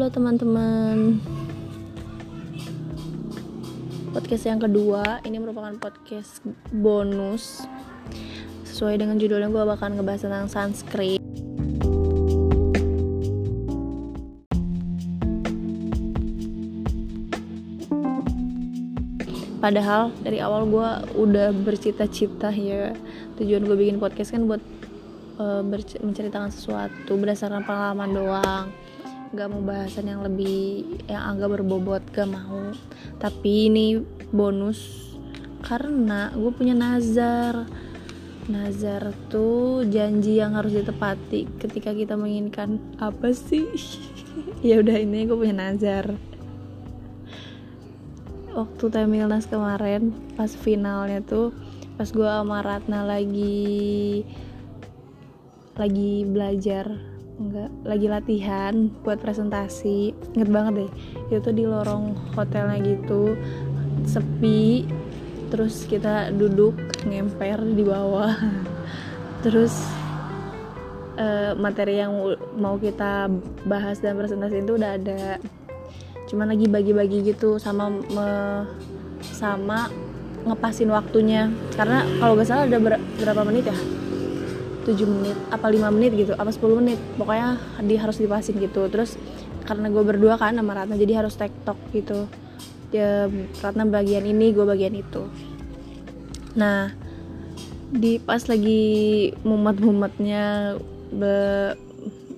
Halo teman-teman. Podcast yang kedua Ini merupakan podcast bonus. Sesuai dengan judulnya gue bakal ngebahas tentang sunscreen. Padahal dari awal gue udah bercita-cita ya. Tujuan gue bikin podcast kan buat uh, menceritakan sesuatu berdasarkan pengalaman doang gak mau bahasan yang lebih yang agak berbobot gak mau. Tapi ini bonus karena gue punya nazar. Nazar tuh janji yang harus ditepati ketika kita menginginkan apa sih? Ya udah ini gue punya nazar. Waktu Temilnas kemarin pas finalnya tuh pas gue sama Ratna lagi lagi belajar enggak lagi latihan buat presentasi. Inget banget deh itu tuh di lorong hotelnya gitu sepi terus kita duduk ngemper di bawah. Terus uh, materi yang mau kita bahas dan presentasi itu udah ada. Cuman lagi bagi-bagi gitu sama me, sama ngepasin waktunya. Karena kalau gak salah ada ber, berapa menit ya 7 menit apa 5 menit gitu apa 10 menit. Pokoknya dia harus dipasin gitu. Terus karena gue berdua kan sama Ratna jadi harus tektok gitu. Ya Ratna bagian ini gue bagian itu. Nah di pas lagi mumet-mumetnya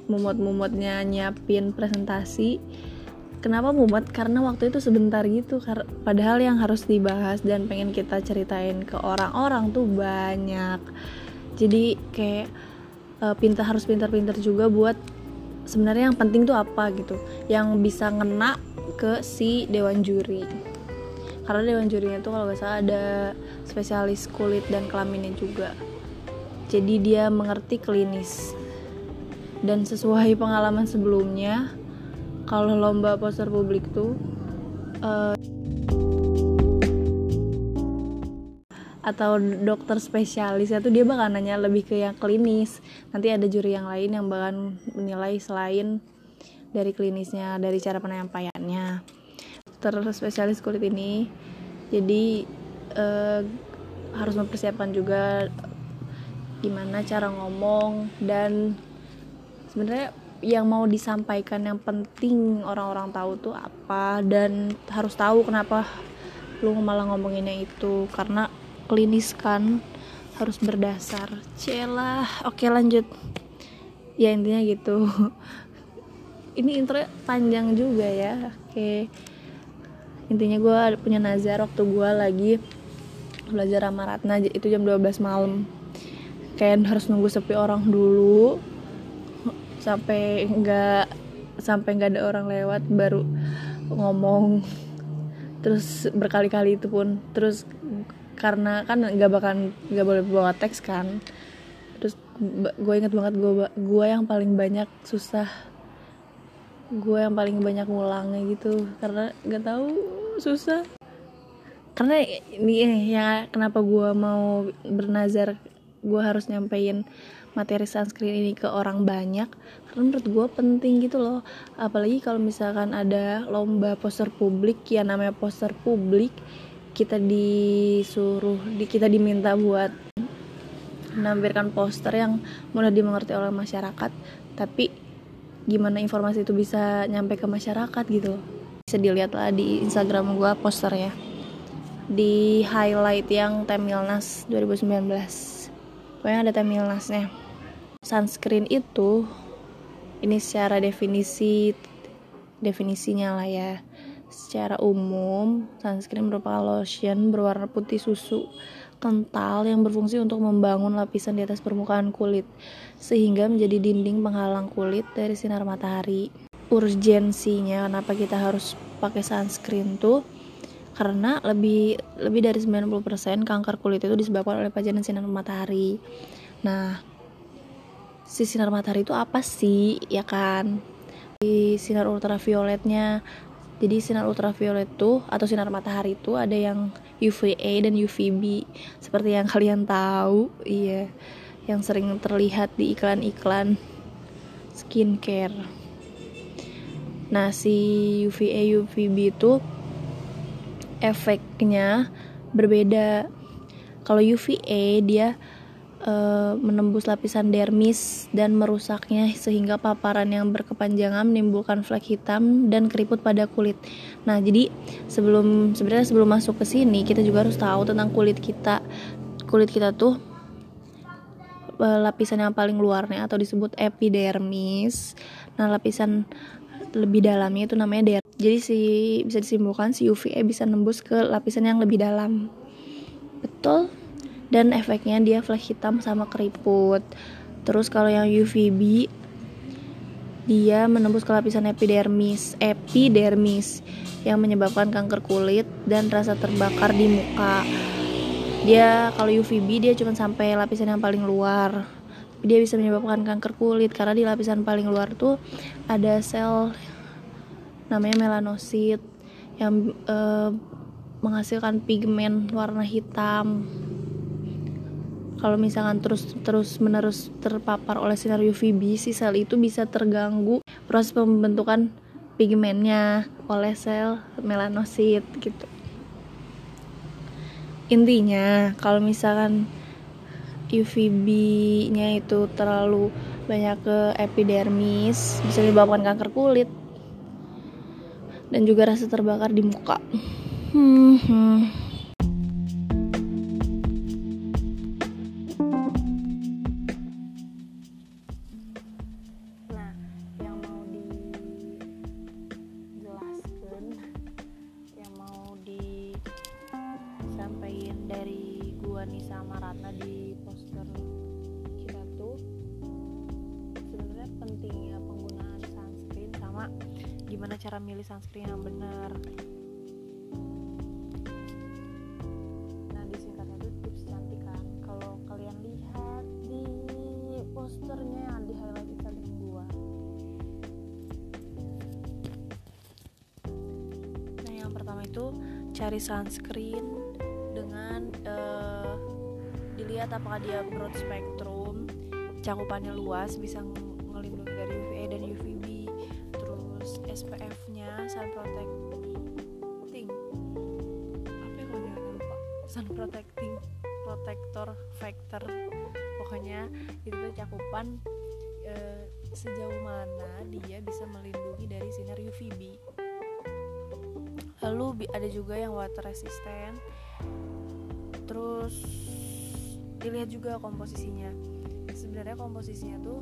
mumet-mumetnya nyiapin presentasi kenapa mumet? Karena waktu itu sebentar gitu padahal yang harus dibahas dan pengen kita ceritain ke orang-orang tuh banyak jadi kayak uh, pintar harus pintar-pintar juga buat sebenarnya yang penting tuh apa gitu. Yang bisa ngena ke si dewan juri. Karena dewan jurinya tuh kalau gak salah ada spesialis kulit dan kelaminnya juga. Jadi dia mengerti klinis. Dan sesuai pengalaman sebelumnya kalau lomba poster publik tuh uh, atau dokter spesialis itu dia bakal nanya lebih ke yang klinis. Nanti ada juri yang lain yang bakal menilai selain dari klinisnya dari cara penyampaiannya. Dokter spesialis kulit ini jadi eh, harus mempersiapkan juga gimana cara ngomong dan sebenarnya yang mau disampaikan yang penting orang-orang tahu tuh apa dan harus tahu kenapa lu malah ngomonginnya itu. Karena klinis kan harus berdasar. Celah oke lanjut. Ya intinya gitu. Ini intro panjang juga ya. Oke. Intinya gue punya nazar waktu gue lagi belajar sama Ratna itu jam 12 malam. Kayak harus nunggu sepi orang dulu. Sampai nggak sampai nggak ada orang lewat baru ngomong. Terus berkali-kali itu pun. Terus karena kan nggak bakal nggak boleh bawa teks kan. Terus gue inget banget gue gue yang paling banyak susah gue yang paling banyak ngulangnya gitu. Karena nggak tahu susah. Karena ini ya kenapa gue mau bernazar gue harus nyampein materi sunscreen ini ke orang banyak? Karena menurut gue penting gitu loh. Apalagi kalau misalkan ada lomba poster publik ya namanya poster publik kita disuruh di kita diminta buat menampilkan poster yang mudah dimengerti oleh masyarakat. Tapi gimana informasi itu bisa nyampe ke masyarakat gitu? Bisa dilihat lah di Instagram gue poster ya di highlight yang Temilnas 2019 pokoknya ada Temilnasnya sunscreen itu ini secara definisi definisinya lah ya Secara umum, sunscreen merupakan lotion berwarna putih susu kental yang berfungsi untuk membangun lapisan di atas permukaan kulit sehingga menjadi dinding penghalang kulit dari sinar matahari. Urgensinya kenapa kita harus pakai sunscreen tuh karena lebih lebih dari 90% kanker kulit itu disebabkan oleh pajanan sinar matahari. Nah, si sinar matahari itu apa sih? Ya kan? Di sinar ultravioletnya jadi sinar ultraviolet tuh atau sinar matahari itu ada yang UVA dan UVB seperti yang kalian tahu iya yang sering terlihat di iklan-iklan skincare. Nah si UVA UVB itu efeknya berbeda. Kalau UVA dia uh, menembus lapisan dermis dan merusaknya sehingga paparan yang berkepanjangan menimbulkan flek hitam dan keriput pada kulit. Nah, jadi sebelum sebenarnya sebelum masuk ke sini kita juga harus tahu tentang kulit kita. Kulit kita tuh uh, lapisan yang paling luarnya atau disebut epidermis. Nah, lapisan lebih dalamnya itu namanya dermis. Jadi si bisa disimpulkan si UVA bisa nembus ke lapisan yang lebih dalam. Betul? Dan efeknya dia flash hitam sama keriput. Terus kalau yang UVB dia menembus ke lapisan epidermis epidermis yang menyebabkan kanker kulit dan rasa terbakar di muka. Dia kalau UVB dia cuma sampai lapisan yang paling luar. Dia bisa menyebabkan kanker kulit karena di lapisan paling luar tuh ada sel namanya melanosit yang uh, menghasilkan pigmen warna hitam kalau misalkan terus terus menerus terpapar oleh sinar UVB si sel itu bisa terganggu proses pembentukan pigmennya oleh sel melanosit gitu intinya kalau misalkan UVB-nya itu terlalu banyak ke epidermis bisa menyebabkan kanker kulit dan juga rasa terbakar di muka hmm, hmm. Gimana cara milih sunscreen yang benar. Nah di singkatnya itu tips cantik kan. Kalau kalian lihat di posternya yang di highlight Instagram gua. Nah yang pertama itu cari sunscreen dengan uh, dilihat apakah dia broad spectrum cakupannya luas bisa melindungi dari UVA dan UVB SPF-nya sun protecting. Apa ya kalau lupa? Sun protecting protector factor. Pokoknya itu tuh cakupan e, sejauh mana dia bisa melindungi dari sinar UVB lalu ada juga yang water resistant terus dilihat juga komposisinya. Sebenarnya komposisinya tuh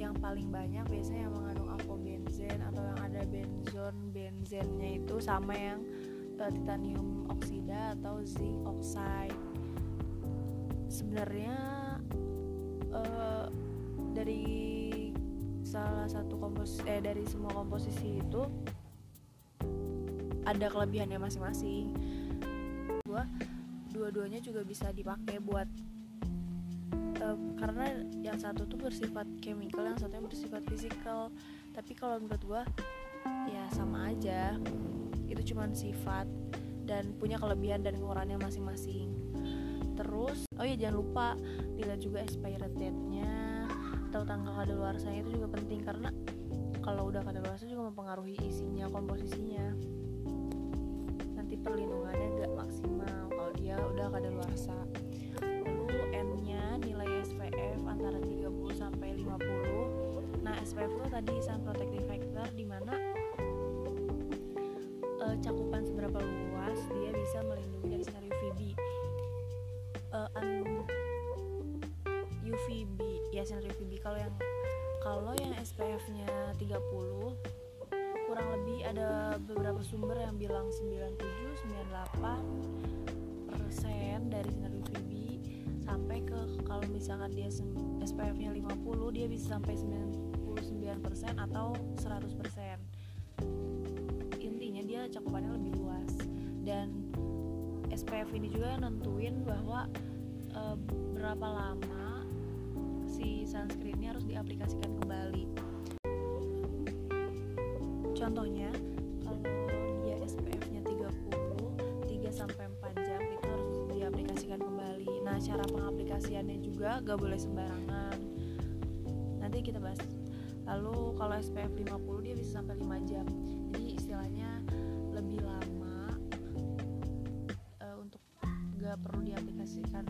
yang paling banyak biasanya yang mengandung alkobenzen atau yang ada benzon benzennya itu sama yang uh, titanium oksida atau zinc oxide. Sebenarnya uh, dari salah satu kompos eh dari semua komposisi itu ada kelebihannya masing-masing. Dua dua-duanya juga bisa dipakai buat uh, karena yang satu tuh bersifat chemical yang satunya bersifat physical. Tapi kalau menurut gue ya sama aja. Itu cuma sifat dan punya kelebihan dan kekurangannya masing-masing. Terus oh ya jangan lupa dilihat juga expired date-nya atau tanggal kadaluarsanya itu juga penting karena kalau udah kadaluarsa juga mempengaruhi isinya komposisinya. Nanti perlindungannya gak maksimal dia udah kadaluarsa. Antara 30 sampai 50 nah SPF itu tadi sun protective factor di mana uh, cakupan seberapa luas dia bisa melindungi dari sinar UVB uh, UVB ya sinar UVB kalau yang kalau yang SPF nya 30 kurang lebih ada beberapa sumber yang bilang 97 98 persen dari sinar UVB sampai ke kalau misalkan dia SPF-nya 50 dia bisa sampai 99% atau 100% intinya dia cakupannya lebih luas. Dan SPF ini juga nentuin bahwa e, berapa lama si sunscreennya harus diaplikasikan kembali. Contohnya pengaplikasiannya juga gak boleh sembarangan. Nanti kita bahas. Lalu kalau SPF 50 dia bisa sampai 5 jam. Jadi istilahnya lebih lama uh, untuk gak perlu diaplikasikan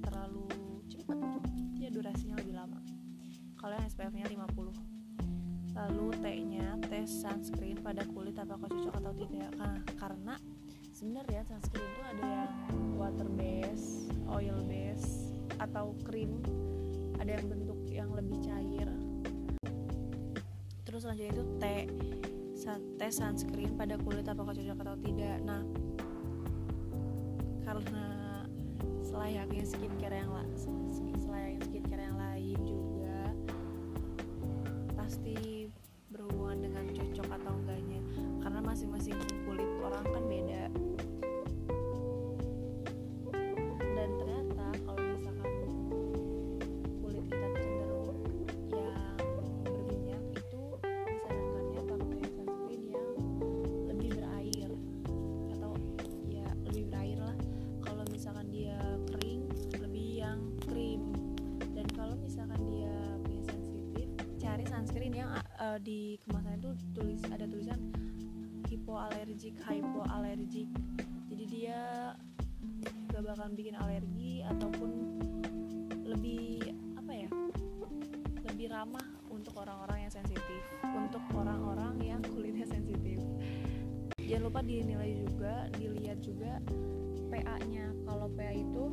terlalu cepat. Ya durasinya lebih lama. Kalau yang SPF nya 50 lalu T nya tes sunscreen pada kulit apakah cocok atau tidak. Nah, karena sebenarnya sunscreen itu ada yang water base oil base atau krim ada yang bentuk yang lebih cair. Terus selanjutnya itu T tes sunscreen pada kulit apakah cocok atau tidak. Nah karena selayaknya skincare yang selayaknya skincare yang lain juga pasti berhubungan dengan cocok atau enggaknya. Karena masing-masing uh, di kemasan itu tulis ada tulisan hipoalergik hypoalergik. Jadi dia gak bakal bikin alergi ataupun lebih apa ya lebih ramah untuk orang-orang yang sensitif untuk orang-orang yang kulitnya sensitif. Jangan lupa dinilai juga dilihat juga PA nya kalau PA itu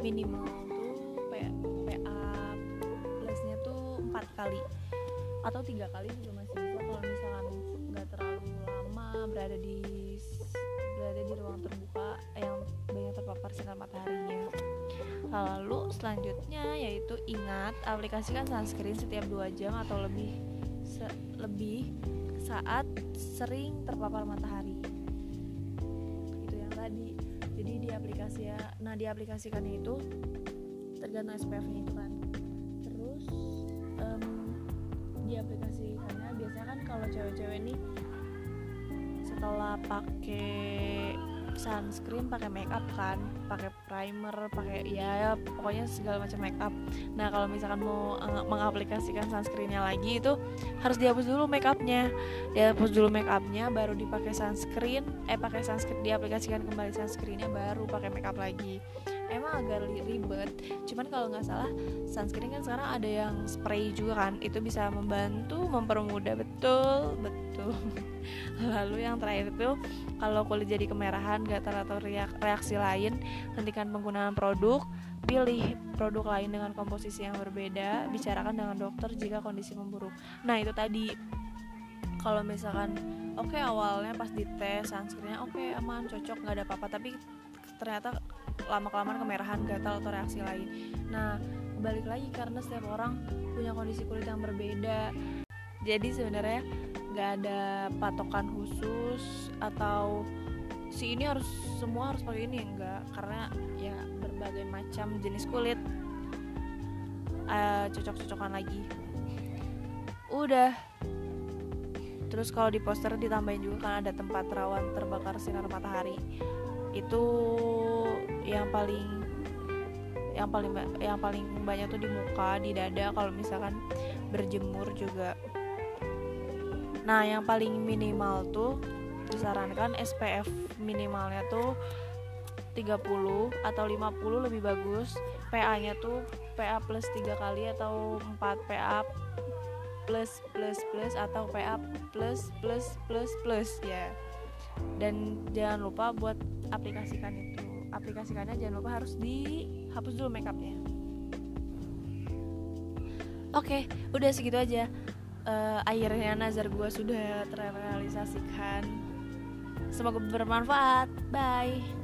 minimal tuh PA, plusnya tuh empat kali. Atau tiga kali juga masih bisa kalau misalkan nggak terlalu lama berada di berada di ruang terbuka yang banyak terpapar sinar mataharinya. Lalu selanjutnya yaitu ingat aplikasikan sunscreen setiap dua jam atau lebih se lebih saat sering terpapar matahari. Itu yang tadi jadi di aplikasi ya nah di aplikasikannya itu tergantung SPF nya itu kan. Terus um, diaplikasikannya biasanya kan kalau cewek-cewek nih setelah pakai sunscreen pakai makeup kan pakai primer pakai ya, ya pokoknya segala macam makeup nah kalau misalkan mau uh, mengaplikasikan sunscreennya lagi itu harus dihapus dulu makeupnya. Dihapus dulu makeupnya baru dipakai sunscreen eh pakai sunscreen diaplikasikan kembali sunscreennya baru pakai makeup lagi. Emang agak ribet cuman kalau nggak salah sunscreen kan sekarang ada yang spray juga kan itu bisa membantu mempermudah. Betul betul. Lalu yang terakhir itu kalau kulit jadi kemerahan gatal atau reaksi lain hentikan penggunaan produk pilih produk lain dengan komposisi yang berbeda bicarakan dengan dokter jika kondisi memburuk. Nah itu tadi. Kalau misalkan oke okay, awalnya pas dites sunscreennya oke okay, aman cocok nggak ada apa-apa tapi ternyata lama kelamaan kemerahan gatal atau reaksi lain. Nah balik lagi karena setiap orang punya kondisi kulit yang berbeda. Jadi sebenarnya nggak ada patokan khusus atau si ini harus semua harus pakai ini enggak. Karena ya berbagai macam jenis kulit. Uh, cocok-cocokan lagi. Udah. Terus kalau di poster ditambahin juga kan ada tempat rawan terbakar sinar matahari. Itu yang paling yang paling yang paling banyak tuh di muka di dada kalau misalkan berjemur juga. Nah yang paling minimal tuh disarankan SPF minimalnya tuh 30 atau 50 lebih bagus. PA nya tuh PA plus 3 kali atau 4 PA plus plus plus atau PA plus plus plus plus ya. Dan jangan lupa buat aplikasikan itu. Aplikasikannya jangan lupa harus dihapus dulu makeupnya. Oke okay, udah segitu aja. Uh, akhirnya nazar gue sudah terrealisasikan semoga bermanfaat. Bye